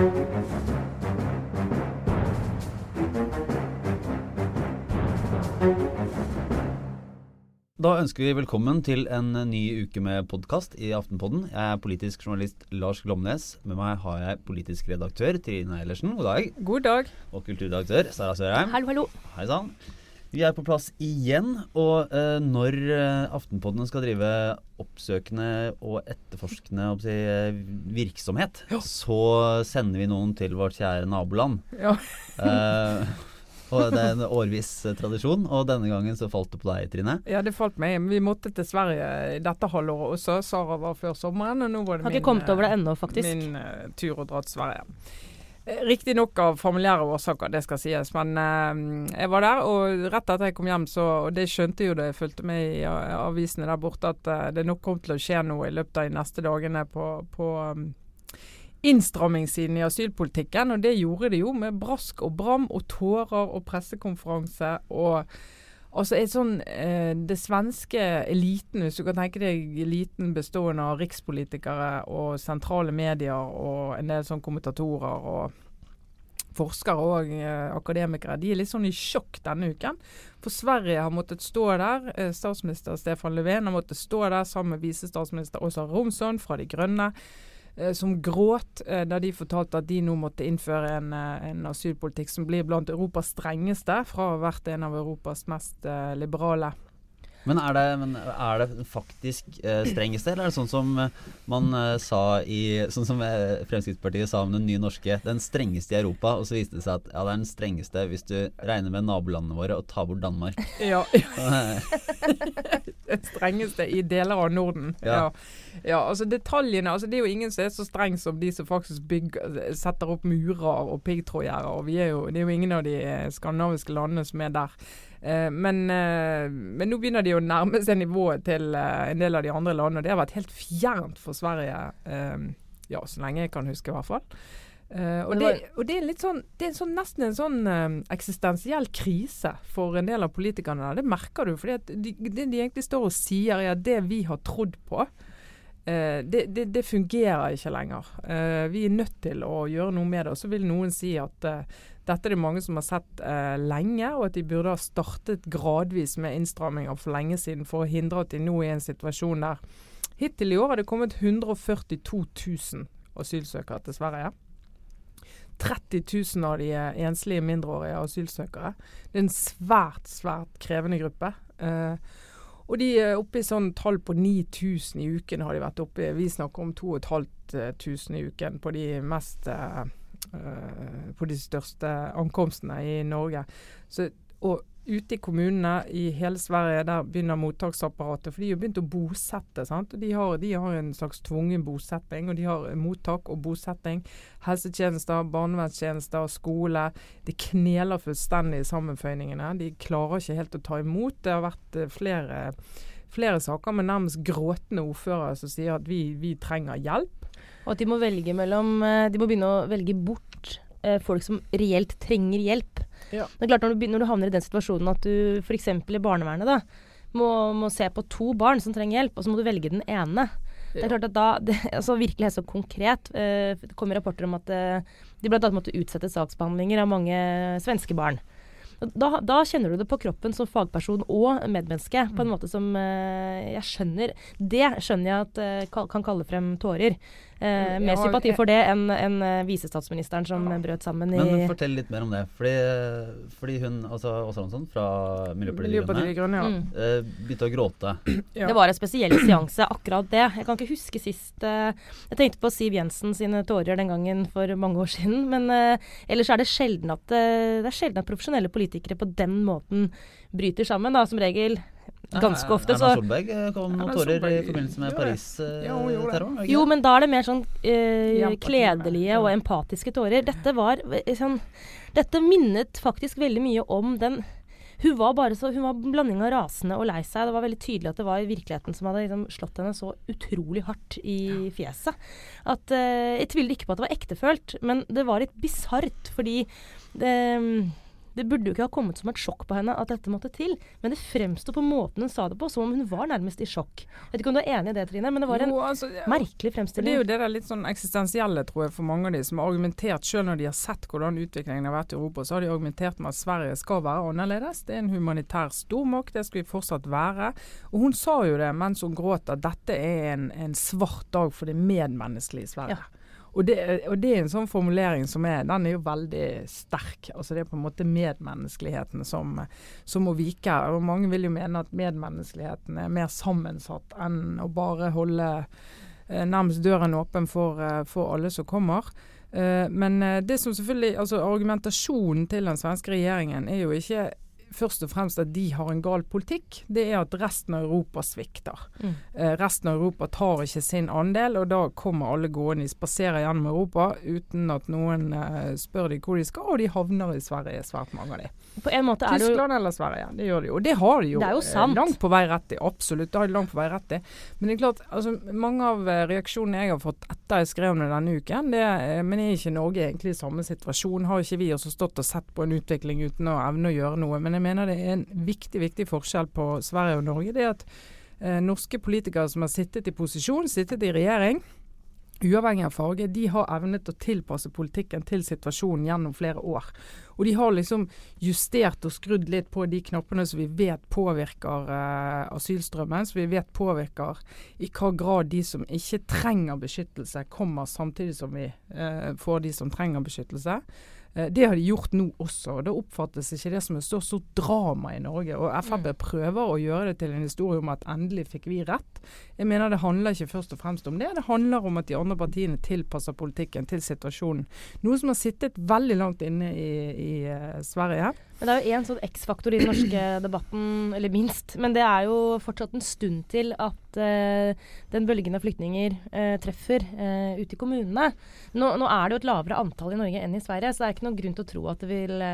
Da ønsker vi velkommen til en ny uke med podkast i Aftenpodden. Jeg er politisk journalist Lars Glomnes. Med meg har jeg politisk redaktør Trine Eilertsen. God dag. God dag. Og kulturredaktør Sara Sørheim. Hallo, hallo. Hei sann. Vi er på plass igjen, og eh, når eh, Aftenpodden skal drive oppsøkende og etterforskende si, eh, virksomhet, så sender vi noen til vårt kjære naboland. Ja. Eh, og det er en årviss eh, tradisjon, og denne gangen så falt det på deg, Trine. Ja, det falt meg. Vi måtte til Sverige i dette halvåret også. Sara var før sommeren, og nå var det Har min, ikke kommet over det ennå, faktisk. min tur å dra til Sverige. Eh, Riktignok av familiære årsaker, det skal sies. Men eh, jeg var der, og rett etter jeg kom hjem, så Og det skjønte jo da jeg fulgte med i avisene der borte, at eh, det nok kom til å skje noe i løpet av de neste dagene på, på um, innstrammingssiden i asylpolitikken. Og det gjorde det jo med brask og bram og tårer og pressekonferanse og Altså et sånn, eh, Det svenske eliten, hvis du kan tenke deg eliten bestående av rikspolitikere og sentrale medier og en del sånn kommentatorer og forskere og eh, akademikere, de er litt sånn i sjokk denne uken. For Sverige har måttet stå der. Eh, statsminister Stefan Löfven har måttet stå der sammen med visestatsminister Åsa Romsson fra De Grønne som gråt eh, da de fortalte at de nå måtte innføre en, eh, en asylpolitikk som blir blant Europas strengeste, fra å ha vært en av Europas mest eh, liberale. Men er det, men er det faktisk eh, strengeste, eller er det sånn som eh, man eh, sa i Sånn som eh, Fremskrittspartiet sa om den nye norske, den strengeste i Europa, og så viste det seg at ja, det er den strengeste hvis du regner med nabolandene våre og tar bort Danmark. Ja, Eh, den strengeste i deler av Norden. Ja. Ja. Ja, altså detaljene altså Det er jo ingen som er så streng som de som faktisk bygger, setter opp murer og piggtrådgjerder. Og vi er jo, det er jo ingen av de eh, skandinaviske landene som er der. Eh, men, eh, men nå begynner de å nærme seg nivået til eh, en del av de andre landene. og Det har vært helt fjernt for Sverige, eh, ja, så lenge jeg kan huske i hvert fall. Uh, og, det, og det er litt sånn, det er sånn, nesten en sånn uh, eksistensiell krise for en del av politikerne. Det merker du. fordi de, det de egentlig står og sier, er at det vi har trodd på, eh, det, det, det fungerer ikke lenger. Uh, vi er nødt til å gjøre noe med det. Og så vil noen si at uh, dette er det mange som har sett lenge, og at de burde ha startet gradvis med innstramminger for lenge siden for å hindre at de nå er i en situasjon der Hittil i år har det kommet 142 000 asylsøkere til Sverige. 30 000 av de er enslige mindreårige asylsøkere. Det er en svært, svært krevende gruppe. Eh, og de er oppe i sånn tall på 9000 i uken har de vært oppe i. Vi snakker om 2500 i uken på de mest eh, eh, På de største ankomstene i Norge. Så, og ute i kommunene i hele Sverige, der begynner mottaksapparatet. For de har begynt å bosette. sant? De har, de har en slags tvungen bosetting. Og de har mottak og bosetting. Helsetjenester, barnevernstjenester, skole. Det kneler fullstendig i sammenføyningene. De klarer ikke helt å ta imot. Det har vært eh, flere, flere saker med nærmest gråtende ordførere som sier at vi, vi trenger hjelp. Og at de må mellom eh, De må begynne å velge bort eh, folk som reelt trenger hjelp. Ja. Det er klart Når du, når du havner i den situasjonen at du f.eks. i barnevernet da, må, må se på to barn som trenger hjelp, og så må du velge den ene. Det er klart at da, det, altså Virkelig helt så konkret. Eh, det kommer rapporter om at eh, de bl.a. måtte utsette saksbehandlinger av mange svenske barn. Da, da kjenner du det på kroppen som fagperson og medmenneske på en måte som eh, jeg skjønner Det skjønner jeg at eh, kan kalle frem tårer. Eh, mer har- sympati for det enn enn, eh, visestatsministeren som Ja. brøt sammen Men fortell litt mer om det. Fordi, fordi hun, altså Åsa Hansson fra Miljøpartiet De Grønne, Grønne, ja. mm. eh, begynte å gråte. ja. Det var en spesiell seanse, akkurat det. Jeg kan ikke huske sist eh, Jeg tenkte på Siv Jensen sine tårer den gangen for mange år siden. Men eh, ellers er det sjelden at, eh, det er sjelden at profesjonelle politikere på den måten bryter sammen. Da. Som regel ganske ofte ofte. Erna Solberg eh, kom noen tårer i forbindelse med. Paris-terroren. jo, men da er det mer sånn eh, kledelige og empatiske tårer. Dette var eh, sånn Dette minnet faktisk veldig mye om den hun var bare så, hun var blanding av rasende og lei seg. Det var veldig tydelig at det var virkeligheten som hadde liksom slått henne så utrolig hardt i fjeset. At, eh, jeg tviler ikke på at det var ektefølt, men det var litt bisart fordi det, Det burde jo ikke ha kommet som et sjokk på henne at dette måtte til. Men det fremsto på måten hun sa det på, som om hun var nærmest i sjokk. Jeg vet ikke om du er enig i det, Trine, men det var en Jo, altså, ja. merkelig Det er jo det der litt sånn eksistensielle, tror jeg, for mange av de som har argumentert, selv når de har sett hvordan utviklingen har vært i Europa, så har de argumentert med at Sverige skal være annerledes. Det er en humanitær stormakt, det skal vi fortsatt være. Og hun sa jo det mens hun gråt, at dette er en, en svart dag for det medmenneskelige i Sverige. Ja. Og det, og det er en sånn formulering som er Den er jo veldig sterk. Altså Det er på en måte medmenneskeligheten som, som må vike. Og mange vil jo mene at medmenneskeligheten er mer sammensatt enn å bare holde eh, nærmest døren åpen for, eh, for alle som kommer. Eh, Men eh, det som selvfølgelig, altså argumentasjonen til den svenske regjeringen er jo ikke først og fremst at de har en gal politikk, det er at resten av Europa svikter. Mm. Eh, resten av Europa tar ikke sin andel, og da kommer alle gående, de spaserer gjennom Europa uten at noen eh, spør de hvor de skal, og de havner i Sverige, svært mange av de. På en måte er det jo Tyskland eller Sverige, det gjør de jo. Det har de jo, Det jo eh, langt på vei rett i. Absolutt, det har de langt på vei rett i. Men det er klart, altså, mange av eh, reaksjonene jeg har fått etter jeg skrev om det denne uken, det, er- men er ikke Norge egentlig i samme situasjon? Har ikke vi også stått og sett på en utvikling uten å evne å gjøre noe? Men jeg mener det er en viktig, viktig forskjell på Sverige og Norge. Det er at eh, norske politikere som har sittet i posisjon, sittet i regjering, uavhengig av farge, de har evnet å tilpasse politikken til situasjonen gjennom flere år. Og de har liksom justert og skrudd litt på de knappene som vi vet påvirker eh, asylstrømmen, som vi vet påvirker i hva grad de som ikke trenger beskyttelse, kommer samtidig som vi eh, får de som trenger beskyttelse. Eh, Det har de gjort nå også, og da oppfattes ikke det som et stort, stort drama i Norge. Og Frp prøver å gjøre det til en historie om at endelig fikk vi rett. Jeg mener det handler ikke først og fremst om det, det handler om at de andre partiene tilpasser politikken til situasjonen. Noe som har sittet veldig langt inne i, i eh, Sverige. Men det er jo én sånn X-faktor i den norske debatten, eller minst. Men det er jo fortsatt en stund til at uh, den bølgen av flyktninger uh, treffer uh, ute i kommunene. Nå, nå er det jo et lavere antall i Norge enn i Sverige, så det er ikke noen grunn til å tro at det vil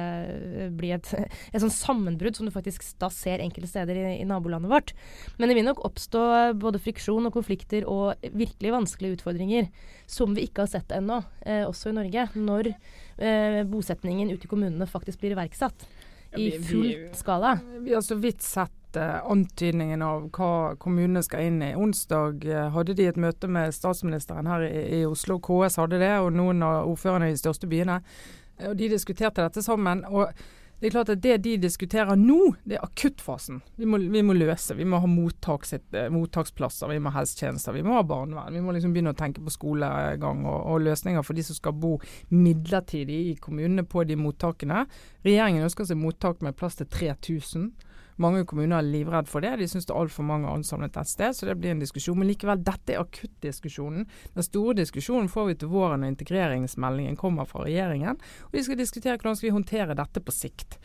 bli et, et sånn sammenbrudd som du faktisk da ser enkelte steder i, i nabolandet vårt. Men det vil nok oppstå både friksjon og konflikter og virkelig vanskelige utfordringer som vi ikke har sett ennå, også i Norge, når bosetningen ute i kommunene faktisk blir iverksatt i full skala. Vi har så vidt sett eh, antydningen av hva kommunene skal inn i. Onsdag eh, hadde de et møte med statsministeren her i, i Oslo. KS hadde det, og noen av ordførerne i de største byene. Eh, og De diskuterte dette sammen. og det er klart at det de diskuterer nå, det er akuttfasen. Vi må, vi må løse. Vi må ha eh, mottaksplasser, vi må ha helsetjenester, vi må ha barnevern. Vi må liksom begynne å tenke på skolegang og, og løsninger for de som skal bo midlertidig i kommunene på de mottakene. Regjeringen ønsker seg mottak med plass til 3000. Mange kommuner er livredd for det. De syns det er altfor mange ansamlet et sted, så det blir en diskusjon. Men likevel, dette er akuttdiskusjonen. Den store diskusjonen får vi til våren når integreringsmeldingen kommer fra regjeringen. Og de skal diskutere hvordan skal vi håndtere dette på sikt.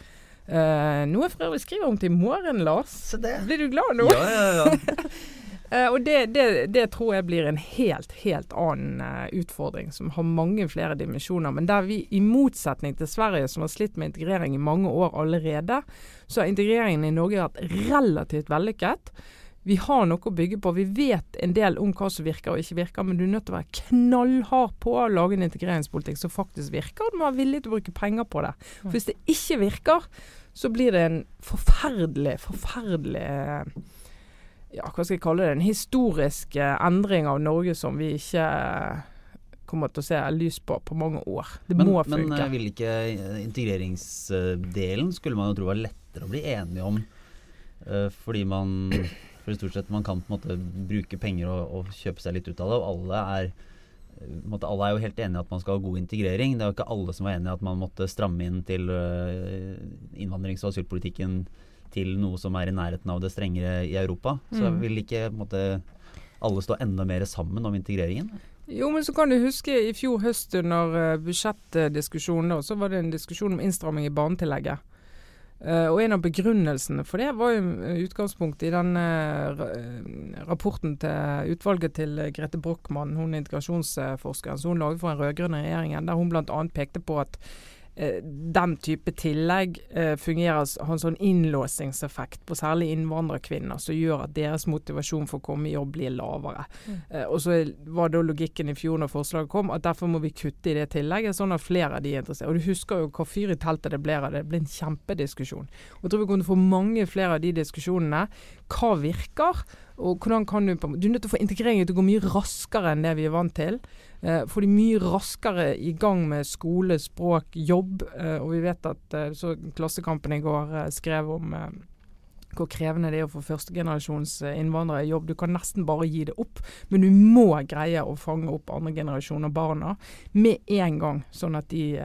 Uh, noe jeg for øvrig skriver om til i morgen, Lars. Blir du glad nå? Ja, ja, ja. Eh, og det, det, det tror jeg blir en helt, helt annen eh, utfordring, som har mange flere dimensjoner. Men der vi, i motsetning til Sverige, som har slitt med integrering i mange år allerede, så har integreringen i Norge vært relativt vellykket. Vi har noe å bygge på. Vi vet en del om hva som virker og ikke virker, men du er nødt til å være knallhard på å lage en integreringspolitikk som faktisk virker, du må være villig til å bruke penger på det. For hvis det ikke virker, så blir det en forferdelig, forferdelig eh, ja, hva skal jeg kalle det, en historisk eh, endring av Norge som vi ikke eh, kommer til å se lys på på mange år. Det Men, må men funke. Men vil ikke eh, integreringsdelen skulle man jo tro var lettere å bli enige om, eh, fordi man for stort sett man kan på en måte bruke penger og, og kjøpe seg litt ut av det, og alle er eh, måte, alle er jo helt enige i at man skal ha god integrering. Det er jo ikke alle som var enige i at man måtte stramme inn til eh, innvandrings- og asylpolitikken til noe som er i nærheten av det strengere i Europa. Så Mm. vil ikke måte, alle stå enda mer sammen om integreringen? Jo, men så kan du huske i fjor høst under uh, budsjettdiskusjonen, så var det en diskusjon om innstramming i barnetillegget. Uh, og en av begrunnelsene for det var jo eh, utgangspunktet i den eh, eh, rapporten til utvalget til eh, Grete Brochmann, hun integrasjonsforskeren som hun laget for den rød-grønne regjeringen, der hun bl.a. pekte på at eh, den type tillegg eh, fungerer har en sånn innlåsingseffekt på særlig innvandrerkvinner, som gjør at deres motivasjon for å komme i jobb blir lavere. Mm. Eh, og så var da logikken i fjor når forslaget kom, at derfor må vi kutte i det tillegget, sånn at flere av de er interessert. Og du husker jo hva fyr i teltet det ble av det. Det ble en kjempediskusjon. Og jeg tror vi kommer til å få mange flere av de diskusjonene. Hva virker? Og hvordan kan Du Du er nødt til å få integreringen til å gå mye raskere enn det vi er vant til. Eh, få de mye raskere i gang med skole, språk, jobb. Eh, og vi vet at eh, så Klassekampen i går eh, skrev om eh, hvor krevende det er å få førstegenerasjons eh, innvandrere i jobb. Du kan nesten bare gi det opp, men du må greie å fange opp andre generasjoner barna med en gang, sånn at de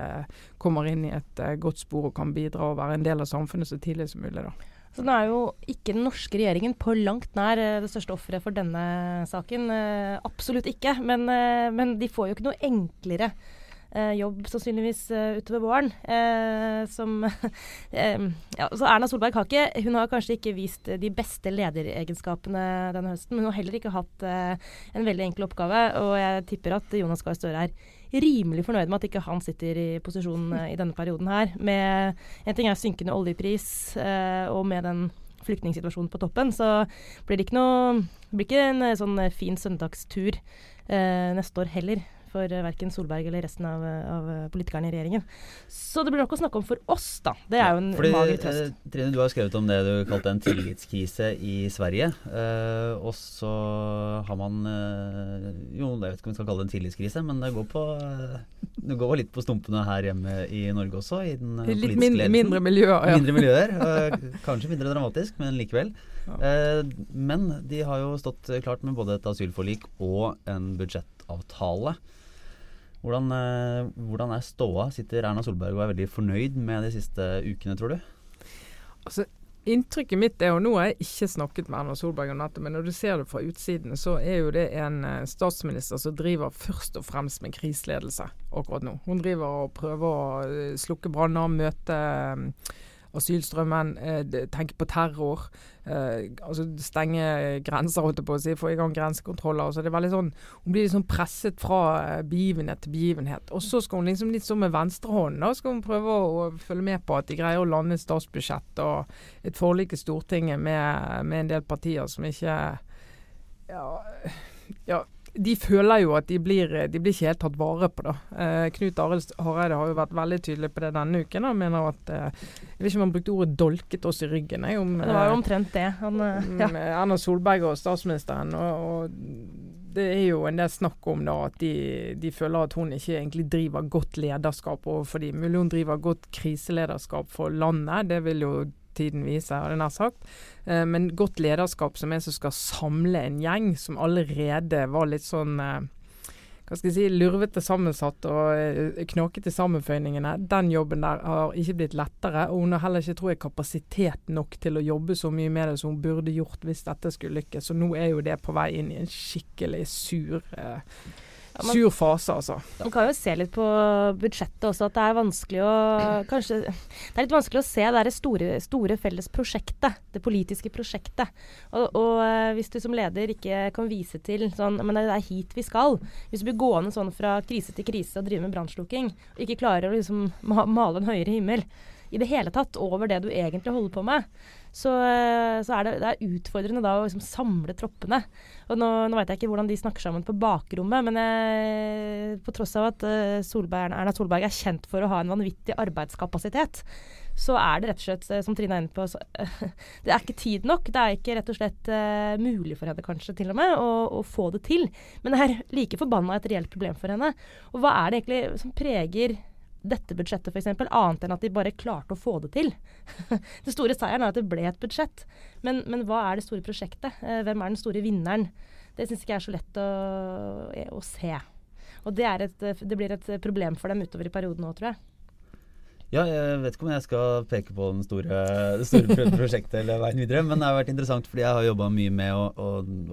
kommer inn i et godt spor og kan bidra og være en del av samfunnet så tidlig som mulig. da. Så nå er jo ikke den norske regjeringen på langt nær eh, det største offeret for denne saken. Eh, absolutt ikke. Men, eh, men, de får jo ikke noe enklere jobb sannsynligvis utover våren. som ja, Så Erna Solberg har ikke Hun har kanskje ikke vist de beste lederegenskapene denne høsten, men hun har heller ikke hatt en veldig enkel oppgave. Og jeg tipper at Jonas Gahr Støre er rimelig fornøyd med at ikke han sitter i posisjon eh, i denne perioden her. Med En ting er synkende oljepris, eh, og med den flyktningsituasjonen på toppen, så blir det ikke noe blir ikke en eh, sånn fin søndagstur neste år heller for uh, verken Solberg eller resten av, av, politikerne i regjeringen. Så det blir nok å snakke om for oss, da. Det er jo en Fordi, mager trøst. Eh, Trine, du har skrevet om det du kalte en tillitskrise i Sverige. Eh, og så har man eh, Jo, jeg vet ikke om vi skal kalle det en tillitskrise, men det går, på, eh, det går litt på stumpene her hjemme i Norge også. I den litt politiske min, ledelsen. Mindre miljøer, ja. Mindre miljøer. kanskje mindre dramatisk, men likevel. Men de har jo stått klart med både et asylforlik og en budsjettavtale. Hvordan, eh, hvordan, er ståa? Sitter Erna Solberg og er veldig fornøyd med de siste ukene, tror du? Altså, Inntrykket mitt er, og nå har jeg ikke snakket med Erna Solberg om dette, men når du ser det fra utsiden, så er jo det en eh, statsminister som driver først og fremst med kriseledelse akkurat nå. Hun driver og prøver å eh, slukke branner, møte asylstrømmen, eh, tenke på terror. Eh, altså Stenge grenser, holdt jeg på å si, få i gang grensekontroller. Så det er sånn, Hun blir liksom presset fra eh, begivenhet til begivenhet. Og så skal hun liksom litt sånn med venstrehånden da skal hun prøve å, følge med på at de greier å lande et statsbudsjett og et forlik i Stortinget med, med en del partier som ikke ja, ja de føler jo at de blir, de blir ikke helt tatt vare på. da. Eh, Knut Arild Hareide har jo vært veldig tydelig på det denne uken. Han mener at eh, Jeg vet ikke om han brukte ordet 'dolket oss i ryggen'. Jeg, om, det var jo omtrent det. Han, eh, ja. Erna Solberg og statsministeren. Og, og, det er jo en del snakk om da at de, de, føler at hun ikke egentlig driver godt lederskap overfor dem. Mulig hun driver godt kriselederskap for landet. Det vil jo tiden viser, hadde jeg nær sagt. Eh, men godt lederskap som er som skal samle en gjeng som allerede var litt sånn eh, hva skal jeg si, lurvete sammensatt og eh, knakete sammenføyningene. Den jobben der har ikke blitt lettere. Og hun har heller ikke tror jeg, kapasitet nok til å jobbe så mye med det som hun burde gjort hvis dette skulle lykkes. Så nå er jo det på vei inn i en skikkelig sur eh, ja, Sur fase, altså. Man kan jo se litt på budsjettet også, at det er vanskelig å Kanskje Det er litt vanskelig å se det store, store felles prosjektet. Det politiske prosjektet. Og, og, eh, hvis du som leder ikke kan vise til sånn Men det er hit vi skal. Hvis du blir gående sånn fra krise til krise og drive med brannslukking, og ikke klarer å liksom male en høyere himmel i det hele tatt over det du egentlig holder på med, så, eh, så er det, det, er utfordrende da å liksom samle troppene. Og nå, nå vet jeg ikke hvordan de snakker sammen på bakrommet, men jeg, på tross av at eh, Solberg, Erna Solberg er kjent for å ha en vanvittig arbeidskapasitet, så er det rett og slett, eh, som Trine er inne på, så, det er ikke tid nok. Det er ikke rett og slett uh, mulig for henne kanskje til og med å, å, få det til. Men det er like forbanna et reelt problem for henne. Og hva er det egentlig som preger dette budsjettet f.eks., annet enn at de bare klarte å få det til. det store seieren er at det ble et budsjett. Men, men hva er det store prosjektet? Eh, hvem er den store vinneren? Det syns ikke jeg er så lett å, å se. Og det, et, det, blir et problem for dem utover i perioden nå, tror jeg. Ja, jeg vet ikke om jeg skal peke på det store, store prosjektet eller veien videre, men det har vært interessant fordi jeg har jobba mye med å, å,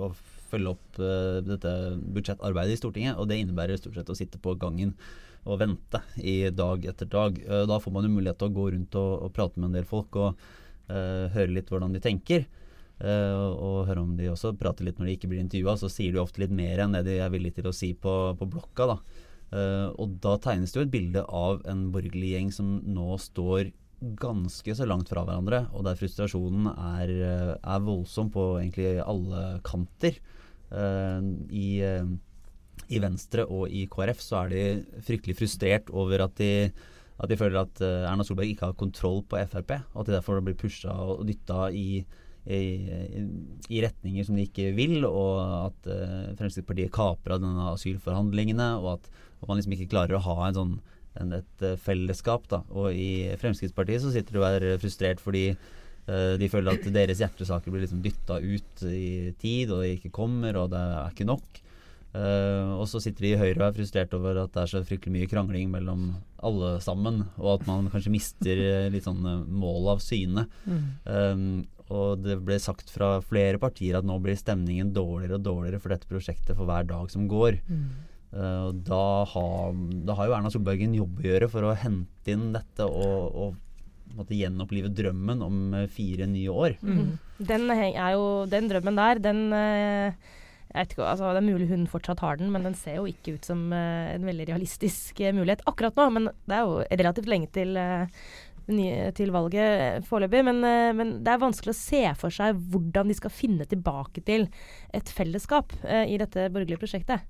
å følge opp dette budsjettarbeidet i Stortinget, og det innebærer stort sett å sitte på gangen og vente i dag etter dag. Uh, da får man jo mulighet til å gå rundt og, og prate med en del folk og uh, høre litt hvordan de tenker. Uh, og høre om de også prater litt når de ikke blir intervjua. Så sier de ofte litt mer enn det de er villige til å si på, på blokka. da. Uh, og da tegnes det jo et bilde av en borgerlig gjeng som nå står ganske så langt fra hverandre, og der frustrasjonen er, eh, er voldsom på egentlig alle kanter. Uh, I, eh, I Venstre og i KrF så er de fryktelig frustrert over at de, at de føler at eh, Erna Solberg ikke har kontroll på Frp, og at de derfor blir pusha og dytta i i, i, retninger som de ikke vil, og at uh, Fremskrittspartiet av denne asylforhandlingene, og at, at, man liksom ikke klarer å ha en sånn, en, et uh, fellesskap. Da. Og i Fremskrittspartiet så sitter de og er frustrert fordi de føler at deres hjertesaker blir liksom dytta ut i tid, og de ikke kommer, og det er ikke nok. Uh, og så sitter vi i Høyre og er frustrert over at det er så fryktelig mye krangling mellom alle sammen, og at man kanskje mister litt sånn mål av syne. Mm. Um, og det ble sagt fra flere partier at nå blir stemningen dårligere og dårligere for dette prosjektet for hver dag som går. Mm. Uh, da, har, da, har, jo Erna Solberg en jobb å gjøre for å hente inn dette og, og måtte gjenopplive drømmen om fire nye år. Mm. Den, jo, den, drømmen der, den uh, ikke, altså, Det er mulig hun fortsatt har den, men den ser jo ikke ut som uh, en veldig realistisk mulighet akkurat nå. Men det er jo relativt lenge til til valget foreløpig. Men, men, det er vanskelig å se for seg hvordan de skal finne tilbake til et fellesskap uh, i dette borgerlige prosjektet.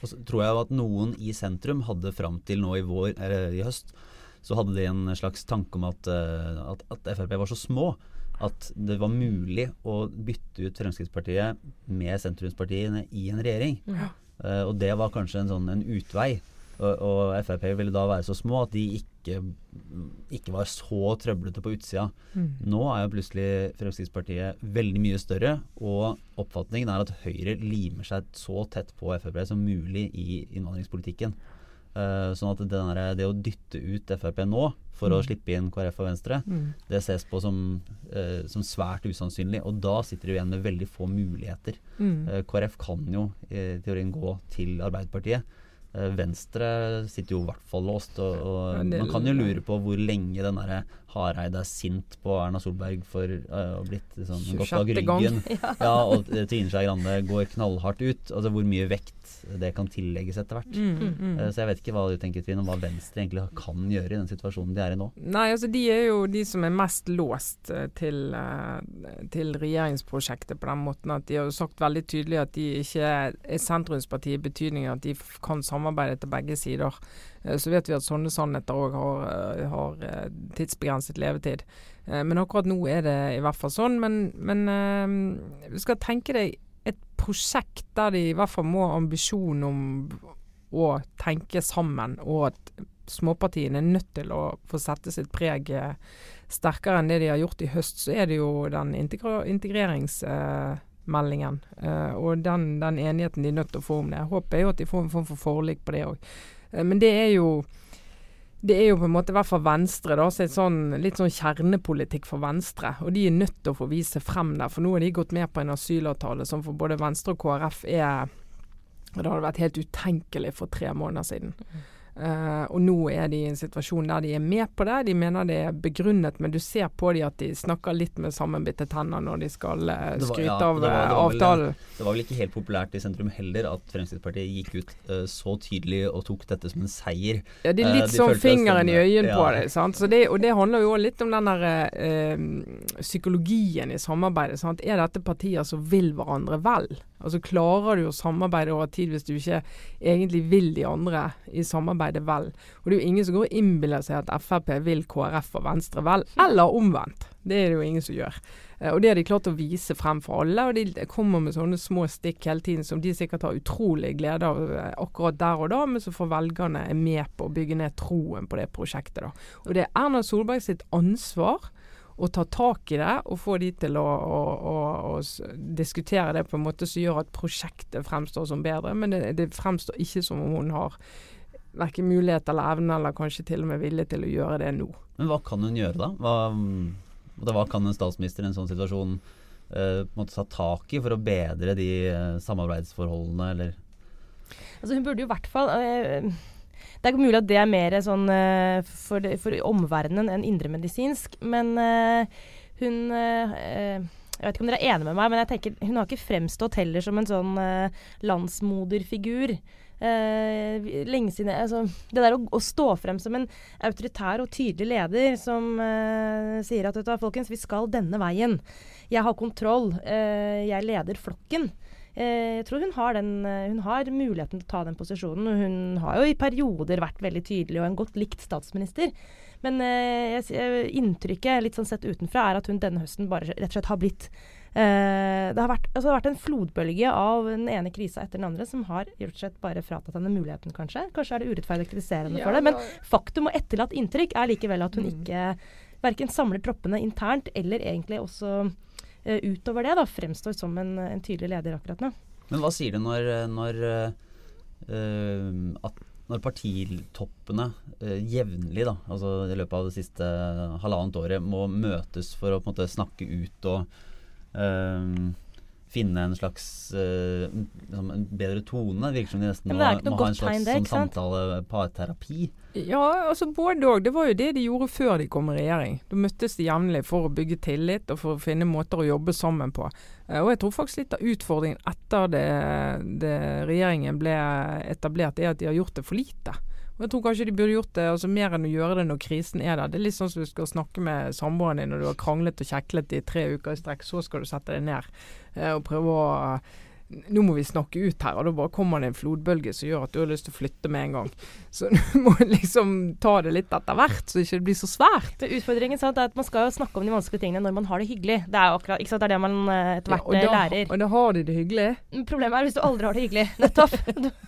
Og så tror jeg at noen i sentrum hadde fram til nå i, vår, eller i høst, så hadde de en slags tanke om at, uh, at, at Frp var så små at det var mulig å bytte ut Fremskrittspartiet med sentrumspartiene i en regjering. Ja. Uh, og det var kanskje en sånn en utvei. Og, og, Frp ville da være så små at de ikke, ikke var så trøblete på utsida. Mm. Nå er jo plutselig Fremskrittspartiet veldig mye større, og oppfatningen er at Høyre limer seg så tett på Frp som mulig i innvandringspolitikken. Uh, sånn at det, der, det, å dytte ut Frp nå for mm. å slippe inn KrF og Venstre, mm. det ses på som, uh, som, svært usannsynlig. Og da sitter de igjen med veldig få muligheter. Uh, KrF kan jo i teorien gå til Arbeiderpartiet. Eh, Venstre sitter jo i hvert fall låst. Og, og man kan jo lure på hvor lenge den derre Hareide er sint på Erna Solberg for uh, å blitt sånn, gått bak ryggen. Ja. ja. og Trine Skei Grande går knallhardt ut. Altså Hvor mye vekt det kan tillegges etter hvert. Mm, mm, mm. Uh, så jeg vet ikke hva du tenker Trine, om hva Venstre egentlig kan gjøre i den situasjonen de er i nå. Nei, altså De er jo de som er mest låst til, til regjeringsprosjektet på den måten at de har jo sagt veldig tydelig at de ikke er sentrumspartiet i betydningen at de kan samarbeide til begge sider. Eh, så vet vi at sånne sannheter òg har, eh, har, eh, tidsbegrenset levetid. Men akkurat nå er det i hvert fall sånn. Men, men du skal tenke deg et prosjekt der de i hvert fall må ha ambisjon om å tenke sammen, og at småpartiene er nødt til å få sette sitt preg sterkere enn det de har gjort i høst, så er det jo den integreringsmeldingen og den, den, enigheten de er nødt til å få om det. Håpet er jo at de får en form for forlik på det òg. Eh, men det er jo det er jo på en måte i hvert fall Venstre, da, så sånn, litt sånn kjernepolitikk for Venstre. Og de er nødt til å få vise frem der, for nå har de gått med på en asylavtale som for både Venstre og KrF er Det hadde vært helt utenkelig for tre måneder siden. Mm. Uh, og nå er de i en situasjon der de er med på det. De mener det er begrunnet, men du ser på de at de snakker litt med sammenbitte tenner når de skal uh, skryte ja, av det var, det var avtalen. Vel, det var vel ikke helt populært i sentrum heller at Fremskrittspartiet gikk ut uh, så tydelig og tok dette som en seier. Ja, det er litt de sånn fingeren i øyet ja. på det. Sant? Så det. Og det handler jo litt om den der psykologien i samarbeidet. Sant? Er dette partier som vil hverandre vel? Altså Klarer du å samarbeide over tid hvis du ikke egentlig vil de andre i samarbeidet vel? Og det er jo ingen som går og innbiller seg at Frp vil KrF og Venstre vel, eller omvendt. Det er det jo ingen som gjør. Eh, og det har de klart å vise frem for alle, og de kommer med sånne små stikk hele tiden som de sikkert har utrolig glede av eh, akkurat der og da, men så får velgerne er med på å bygge ned troen på det prosjektet. da. Og det er Erna Solberg sitt ansvar å ta tak i det og få de til å, å, å, å, diskutere det på en måte som gjør at prosjektet fremstår som bedre. Men det, det fremstår ikke som om hun har verken mulighet eller evne, eller kanskje til og med vilje til å gjøre det nå. Men hva kan hun gjøre da? Hva, hva kan en statsminister i en sånn situasjon eh, måtte ta tak i for å bedre de eh, samarbeidsforholdene, eller? Altså Hun burde jo i hvert fall eh, det er mulig at det er mer sånn uh, for, for omverdenen enn indremedisinsk, men uh, hun uh, jeg vet ikke om dere er enige med meg, men jeg tenker hun har ikke fremstått heller som en sånn landsmoderfigur. Eh, lenge siden altså, Det der å, å, stå frem som en autoritær og tydelig leder som eh, sier at vet du, folkens, vi skal denne veien. Jeg har kontroll. Eh, jeg leder flokken. Jeg tror hun har, den, hun har muligheten til å ta den posisjonen. Hun har jo i perioder vært veldig tydelig og en godt likt statsminister. Men jeg, inntrykket litt sånn sett utenfra er at hun denne høsten bare rett og slett har blitt Eh, det, har vært, altså det, har vært, en flodbølge av den ene krisa etter den andre som har rett slett bare fratatt henne muligheten, kanskje. Kanskje er det urettferdig kritiserende ja, for det, men faktum og etterlatt inntrykk er likevel at hun mm. ikke verken samler troppene internt eller egentlig også eh, utover det da, fremstår som en, en, tydelig leder akkurat nå. Men hva sier du når, når, uh, at, når partitoppene uh, jevnlig, da, altså i løpet av det siste halvannet året, må møtes for å på en måte snakke ut og um, finne en slags uh, en bedre tone. Virker som de nesten må, må ha en slags det, sånn samtale, parterapi. Ja, altså både òg. Det var jo det de gjorde før de kom i regjering. Da møttes de jevnlig for å bygge tillit og for å finne måter å jobbe sammen på. Uh, og jeg tror faktisk litt av utfordringen etter det, det regjeringen ble etablert, er at de har gjort det for lite. Jeg tror kanskje de burde gjort det altså mer enn å gjøre det når krisen er der. Det er litt sånn som du skal snakke med samboeren din når du har kranglet og kjeklet i tre uker i strekk. Så skal du sette deg ned eh, og prøve å nå må vi snakke ut her, og da bare kommer det en flodbølge som gjør at du har lyst til å flytte med en gang. Så du må liksom ta det litt etter hvert, så det ikke blir så svært. Det utfordringen sant, er at man skal jo snakke om de vanskelige tingene når man har det hyggelig. Det er jo akkurat, ikke sant, det er det man eh, etter hvert ja, da, lærer. Og da har de det hyggelig? Problemet er hvis du aldri har det hyggelig. Nettopp.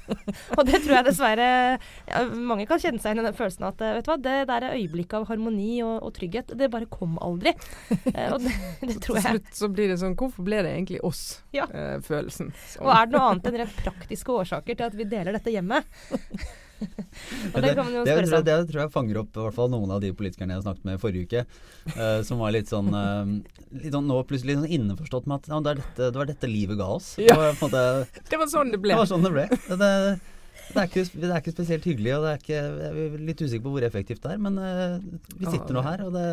og det tror jeg dessverre ja, Mange kan kjenne seg igjen i den følelsen at vet du hva, det der øyeblikket av harmoni og, og, trygghet, det bare kom aldri. Eh, og det, det tror jeg. Til slutt så blir det sånn Hvorfor ble det egentlig oss-følelsen? Ja. Sånn. Og er det noe annet enn rent praktiske årsaker til at vi deler dette hjemmet? og det, kan man jo spørre Det, det tror jeg fanger opp hvert fall noen av de politikerne jeg snakket med forrige uke, uh, som var litt sånn, uh, litt sånn nå plutselig sånn innforstått med at ja, det, dette, det, var dette livet ga oss. Ja. Og, måte, det var sånn det ble. Det var sånn det ble. Det, det er, ikke, det er, ikke, spesielt hyggelig, og det er ikke, jeg er litt usikker på hvor effektivt det er. Men uh, vi sitter nå her, og det,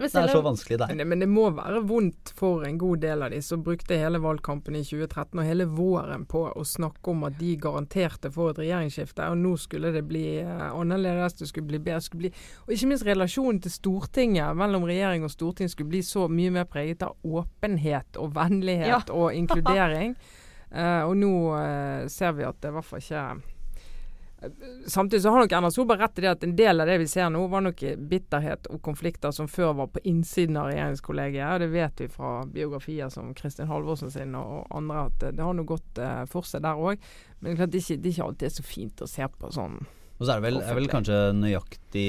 det er så vanskelig det er. Men det må være vondt for en god del av de som brukte hele valgkampen i 2013 og hele våren på å snakke om at de garanterte for et regjeringsskifte, og nå skulle det bli uh, annerledes, det skulle bli bedre. Skulle bli, og ikke minst relasjonen til Stortinget mellom regjering og storting skulle bli så mye mer preget av åpenhet og vennlighet ja. og inkludering. Uh, og nå uh, ser vi at det i hvert fall ikke Samtidig så har nok Erna Solberg rett i det at en del av det vi ser nå, var nok bitterhet og konflikter som før var på innsiden av regjeringskollegiet. og Det vet vi fra biografier som Kristin Halvorsen sin og andre, at det har nå gått uh, for seg der òg. Men det er, ikke, det er ikke alltid så fint å se på sånn. Og så er det vel, er vel kanskje nøyaktig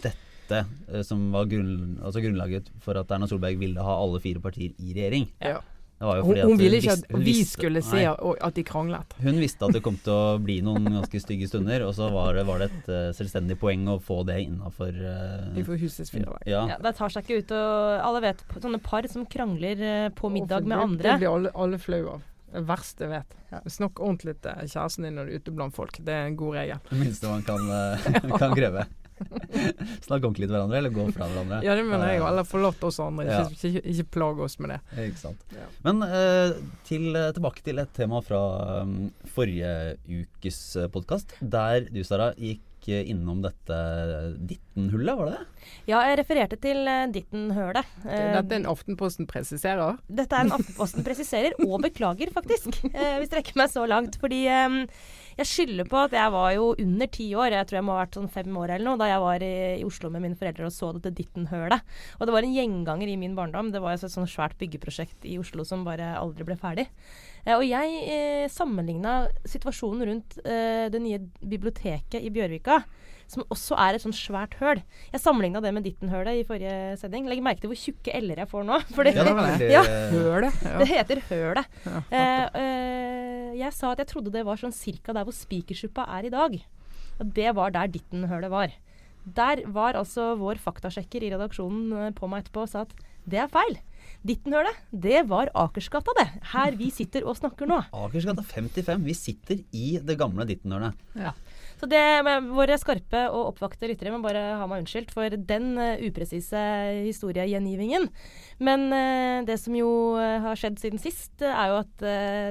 dette uh, som var grunn, altså grunnlaget for at Erna Solberg ville ha alle fire partier i regjering. Ja hun, hun ville ikke at vi skulle se at de kranglet. Hun visste at det kom til å bli noen ganske stygge stunder, og så var det, var det et uh, selvstendig poeng å få det innafor uh, husets fire vegger. Ja. ja. Det tar seg ikke ut og Alle vet sånne par som krangler uh, på middag med andre. Det blir alle, alle flau av. Det verste jeg vet. Snakk ordentlig til kjæresten din når du er ute blant folk. Det er en god regel. Det minste man kan, kan kreve. Snakke ordentlig til hverandre, eller gå fra hverandre. Ja, det mener jeg òg. Eller forlate oss andre. Ikke, ja. ikke, ikke, plage oss med det. Ikke sant. Ja. Men uh, til, eh, tilbake til et tema fra um, forrige ukes podkast, der du, Sara, gikk innom dette Ditten-hullet, var det det? Ja, jeg refererte til Ditten-hølet. Dette er en Aftenposten presiserer? Dette er en Aftenposten presiserer, og beklager, faktisk. Hvis vi strekker meg så langt. Fordi um, jeg skylder på at jeg var jo under ti år, jeg tror jeg må ha vært sånn fem år eller noe, da jeg var i, i Oslo med mine foreldre og så dette Ditten-hølet. Og det var en gjenganger i min barndom. Det var et sånt svært byggeprosjekt i Oslo som bare aldri ble ferdig. Eh, og jeg eh, sammenligna situasjonen rundt eh, det nye biblioteket i Bjørvika som også er et sånn svært høl. Jeg sammenligna det med Ditten-hølet i forrige sending. Legg merke til hvor tjukke l-er jeg får nå. For det, ja, det, ja, hølet. Ja. det heter hølet. Ja. Eh, eh, jeg sa at jeg trodde det var sånn cirka der hvor Spikersuppa er i dag. Og det var der Ditten-hølet var. Der var altså vår faktasjekker i redaksjonen eh, på meg etterpå og sa at det er feil. Ditten-hølet, det var Akersgata, det. Her vi sitter og snakker nå. Akersgata 55. Vi sitter i det gamle Ditten-hølet. Ja. Så det med våre skarpe og oppvakte lyttere må bare ha meg unnskyldt for den uh, upresise historiegjengivingen. Men uh, det som jo uh, har skjedd siden sist, er jo at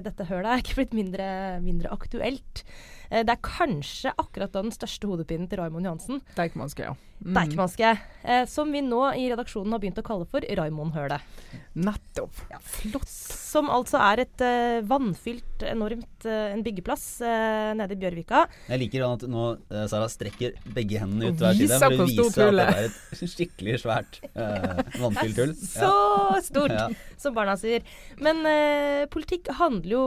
dette hølet er ikke blitt mindre, mindre aktuelt. Det er kanskje akkurat da den største hodepinen til Raymond Johansen. Deichmanske, ja. Mm. Deichmanske. Eh, som vi nå i redaksjonen har begynt å kalle for Raymond-hølet. Nettopp. Ja. Flott. Som altså er et eh, vannfylt, enormt eh, en byggeplass uh, nede i Bjørvika. Jeg liker at nå uh, Sara strekker begge hendene ut hver side for å vise at det er et skikkelig svært uh, vannfylt hull. Så stort, Ja. som barna sier. Men eh, politikk handler jo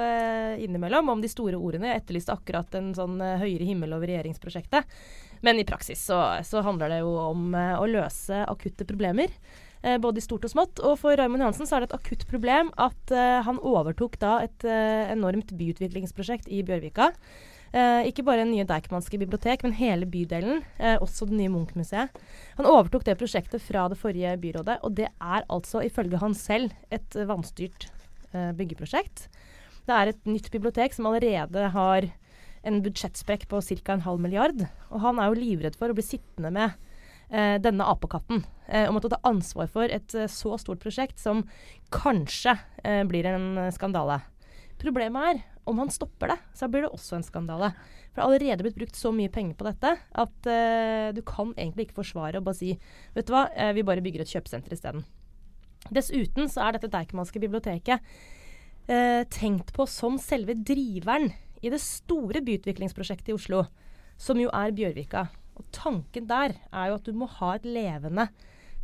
eh, innimellom om de store ordene. Jeg etterlyste akkurat en sånn eh, høyere himmel over regjeringsprosjektet. Men i praksis så, så handler det jo om eh, å løse akutte problemer. eh, både i stort og smått. Og for Raymond Johansen så er det et akutt problem at eh, han overtok da et enormt byutviklingsprosjekt i Bjørvika. Eh, ikke bare nye Deichmanske bibliotek, men hele bydelen. Også det nye Munch-museet. Han overtok det prosjektet fra det forrige byrådet, og det er altså ifølge han selv et vanstyrt byggeprosjekt. Det er et nytt bibliotek som allerede har en budsjettsprekk på ca. en halv milliard. Og han er jo livredd for å bli sittende med eh, denne apekatten eh, og måtte ta ansvar for et eh, så stort prosjekt som kanskje eh, blir en skandale. Problemet er om han stopper det, så blir det også en skandale. For det har allerede blitt brukt så mye penger på dette at eh, du kan egentlig ikke forsvare og bare si vet du hva, eh, vi bare bygger et kjøpesenter isteden. Dessuten så er dette Deichmanske biblioteket eh, tenkt på som selve driveren i det store byutviklingsprosjektet i Oslo, som jo er Bjørvika. Og tanken der er jo at du må ha et levende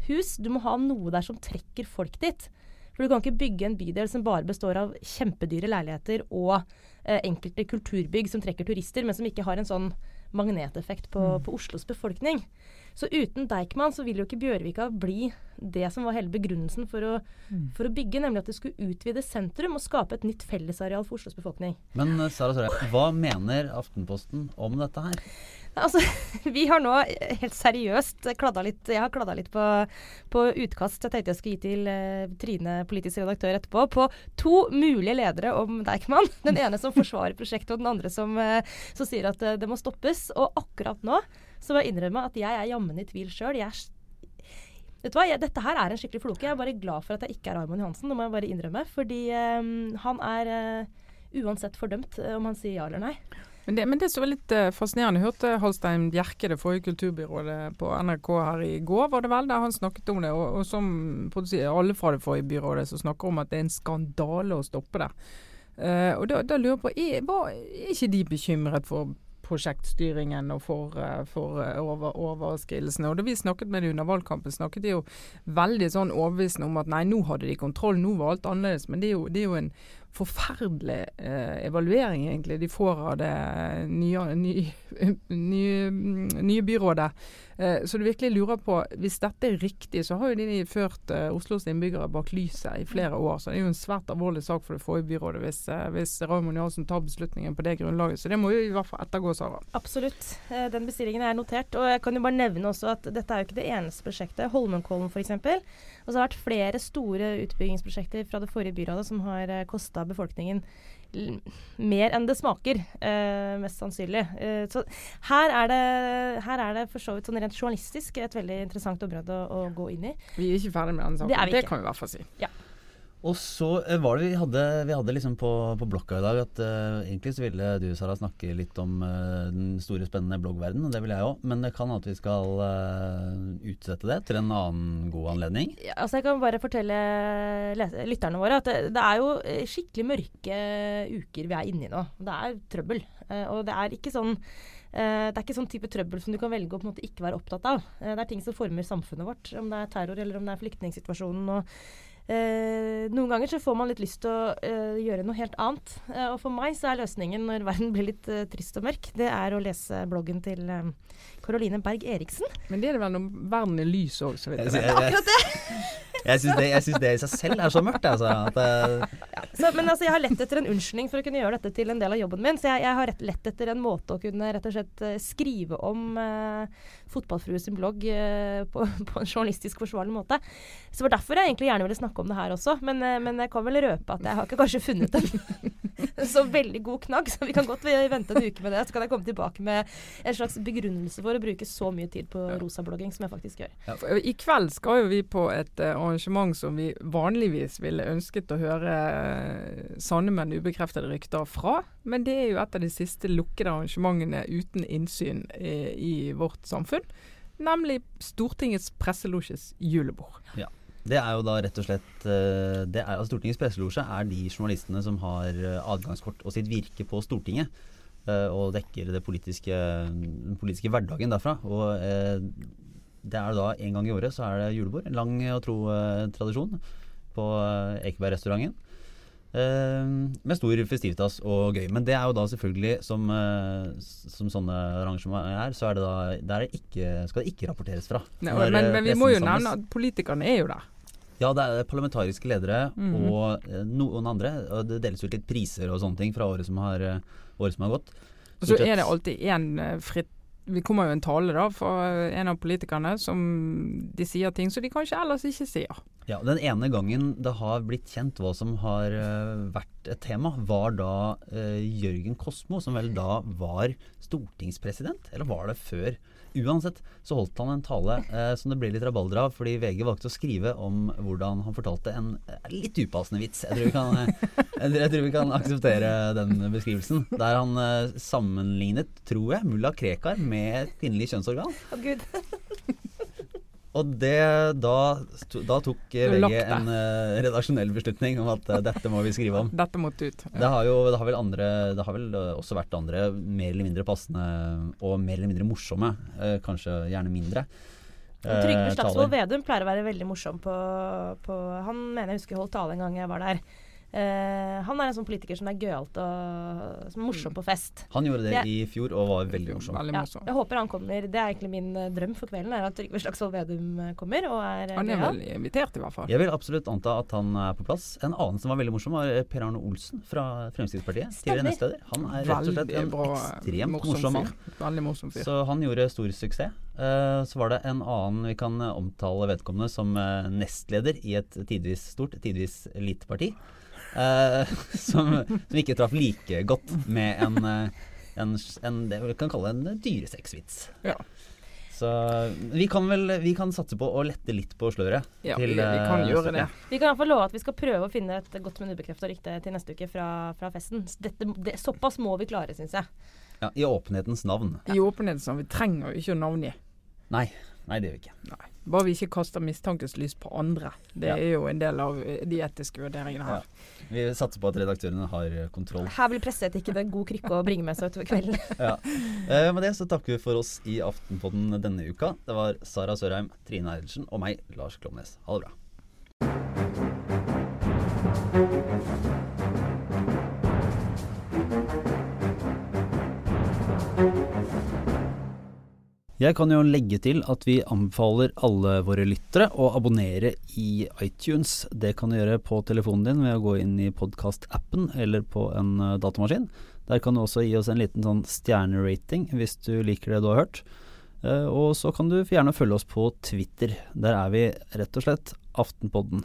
hus. Du må ha noe der som trekker folk dit. For du kan ikke bygge en bydel som bare består av kjempedyre leiligheter og eh, enkelte kulturbygg som trekker turister, men som ikke har en sånn magneteffekt på, på Oslos befolkning. Så uten Deichman så vil jo ikke Bjørvika bli det som var hele begrunnelsen for å, for å bygge, nemlig at det skulle utvide sentrum og skape et nytt fellesareal for Oslos befolkning. Men uh, Sara Sørheim, hva mener Aftenposten om dette her? Altså, vi har nå eh, helt seriøst kladda litt Jeg har kladda litt på, på utkast jeg tenkte jeg skulle gi til eh, Trine, politisk redaktør, etterpå, på to mulige ledere om Deichman. Den ene som forsvarer prosjektet, og den andre som, eh, som sier at eh, det må stoppes. Og akkurat nå så må jeg innrømme at jeg er jammen i tvil sjøl. Vet du hva, jeg, Dette her er en skikkelig floke. Jeg er bare glad for at jeg ikke er Raymond Johansen. Det må jeg bare innrømme. Fordi um, han er uh, uansett fordømt eh, om han sier ja eller nei. Men det, men det som var litt uh, fascinerende, hørte Halstein Bjerke, det forrige kulturbyrådet på NRK her i går, var det vel, der han snakket om det. Og, og som alle fra det forrige byrådet som snakker om at det er en skandale å stoppe det. Uh, og da, da lurer jeg på, er, var, er ikke de bekymret for prosjektstyringen og for, uh, for uh, over, overskridelsene. Og da vi snakket med dem under valgkampen, snakket de jo veldig sånn overbevisende om at nei, nå hadde de kontroll, nå var alt annerledes. Men det er jo, det er jo en forferdelig eh, evaluering egentlig de får av det nye, nye, nye, nye byrådet. Eh, så du virkelig lurer på, hvis dette er riktig, så har jo de ført eh, Oslos innbyggere bak lyset i flere år. Så det er jo en svært alvorlig sak for det forrige byrådet hvis, eh, hvis Raymond Johansen tar beslutningen på det grunnlaget. Så det må jo i hvert fall ettergå, Sara. Absolutt. Eh, den bestillingen er notert. Og jeg kan jo bare nevne også at dette er jo ikke det eneste prosjektet. Holmenkollen f.eks. Og så har det vært flere store utbyggingsprosjekter fra det forrige byrådet som har eh, befolkningen mer enn det smaker, eh, mest sannsynlig. Eh, så her er, det, her er det for så vidt sånn rent journalistisk et veldig interessant område å, å gå inn i. Vi er ikke ferdig med den saken. Det det kan vi i hvert fall si. Og så eh, var det vi hadde, vi hadde liksom på, på blokka i dag at uh, egentlig så ville du Sara snakke litt om uh, den store spennende bloggverdenen, og det vil jeg òg. Men det kan at vi skal uh, utsette det til en annen god anledning. Ja, altså jeg kan bare fortelle lytterne våre at det, det er jo skikkelig mørke uker vi er inne i nå. Det er trøbbel. Og det er ikke sånn det er ikke sånn type trøbbel som du kan velge å på en måte ikke være opptatt av. Det er ting som former samfunnet vårt, om det er terror eller om det er flyktningsituasjonen. og Eh, noen ganger så får man litt lyst til å eh, gjøre noe helt annet. Eh, og for meg så er løsningen når verden blir litt eh, trist og mørk, det er å lese bloggen til eh, Berg Eriksen. Men det er det vel når verden er lys òg, så vidt Jeg, vet. Akkurat det! Jeg syns det, det i seg selv er så mørkt. Altså, at, ja, Så, men altså, jeg har lett etter en unnskyldning for å kunne gjøre dette til en del av jobben min. Så jeg, jeg har rett, lett etter en måte å kunne rett og slett eh, skrive om eh, Fotballfrue sin blogg eh, på, på en journalistisk forsvarlig måte. Så det var derfor jeg egentlig gjerne ville snakke om det her også. Men, eh, men jeg kan vel røpe at jeg har ikke kanskje funnet en, en så veldig god knagg, så vi kan godt vente en uke med det. Så kan jeg komme tilbake med en slags begrunnelse for å bruke så mye tid på rosablogging som jeg faktisk gjør. Ja, I kveld skal jo vi på et uh, arrangement som vi vanligvis ville ønsket å høre eh, sanne, men ubekreftede rykter fra. Men det er jo et av de siste lukkede arrangementene uten innsyn i, i vårt samfunn. Nemlig Stortingets presselosjes julebord. Ja. Det er jo da rett og slett eh, det er, altså Stortingets presselosje er de journalistene som har eh, adgangskort og sitt virke på Stortinget. eh, Og dekker det politiske, den politiske hverdagen derfra. Og eh, det er da en gang i året så er det julebord. En lang og tro eh, tradisjon på eh, Ekebergrestauranten. Eh, med stor festivitas og gøy. Men det er jo da selvfølgelig, som, eh, som sånne arrangementer er, så er det da der det ikke, skal det ikke rapporteres fra. Nei, men, men, eh, men vi må jo nevne at politikerne er jo der. Ja, det er parlamentariske ledere Mhm. og eh, noen andre. Og det deles ut litt priser og sånne ting fra året som har, eh, året som har gått. Og så er det alltid én fritt Vi kommer jo en tale da fra en av politikerne som de sier ting som de kanskje ellers ikke sier. Ja, Den ene gangen det har blitt kjent hva som har eh, vært et tema, var da eh, Jørgen Kosmo, som vel da var stortingspresident. Eller var det før? Uansett så holdt han en tale eh, som det ble litt rabalder av, fordi VG valgte å skrive om hvordan han fortalte en eh, litt upassende vits. Jeg tror vi kan, eh, jeg, tror- vi kan akseptere den beskrivelsen. Der han eh, sammenlignet, tror jeg, mulla Krekar med et kvinnelig kjønnsorgan. Oh, gud. Og det, da, da tok eh, VG en uh, redaksjonell beslutning om at uh, dette må vi skrive om. Dette måtte ut. Det har jo det har vel, andre, det har vel også vært andre mer eller mindre passende og mer eller mindre morsomme, Uh, kanskje gjerne mindre. Trygve Slagsvold. Vedum pleier å være veldig morsom på, på Han mener jeg husker holdt tale en gang jeg var der. Eh, han er en sånn politiker som er gøyalt og som er morsom på fest. Han gjorde det jeg, i fjor og var veldig morsom. Veldig Ja, jeg håper han kommer. Det er egentlig min eh, drøm for kvelden, er at Trygve Slagsvold Vedum eh, kommer og er Han er vel invitert, i hvert fall. Jeg vil absolutt anta at han er på plass. En annen som var veldig morsom, var Per Arne Olsen fra Fremskrittspartiet. Tidligere Stemmer. nestleder. Han er rett og slett en bra, ekstremt morsom mann. Veldig morsom fyr. Så han gjorde stor suksess. Uh, så var det en annen vi kan omtale vedkommende som nestleder i et tidvis stort, tidvis lite parti. Eh, som, som ikke traff like godt med en, eh, en, en det vi kan kalle en dyresexvits. Ja. Så vi kan vel vi kan satse på å lette litt på sløret. Ja, til, vi, vi kan eh, gjøre det. Vi kan i hvert fall love at vi skal prøve å finne et godt, men ubekrefta rykte til neste uke fra, fra festen. Dette, det, såpass må vi klare, syns jeg. Ja, I åpenhetens navn. I åpenhetens navn. vi trenger jo ikke å navngi. Nei, nei det gjør vi ikke. Nei. Bare vi ikke kaster mistankens lys på andre. Det Ja. er jo en del av eh, de etiske vurderingene her. Vi satser på at redaktørene har eh, kontroll. Her vil presseetikken en god krykke å bringe med seg utover kvelden. Ja. Eh, med det så takker vi for oss i Aftenpodden denne uka. Det var Sara Sørheim, Trine Eilertsen og meg, Lars Klomnes. Ha det bra. Jeg kan jo legge til at vi anbefaler alle våre lyttere å abonnere i iTunes. Det kan du gjøre på telefonen din ved å gå inn i podkast-appen eller på en eh, datamaskin. Der kan du også gi oss en liten sånn stjernerating hvis du liker det du har hørt. Eh, Og så kan du gjerne følge oss på Twitter. Der er vi rett og slett Aftenpodden.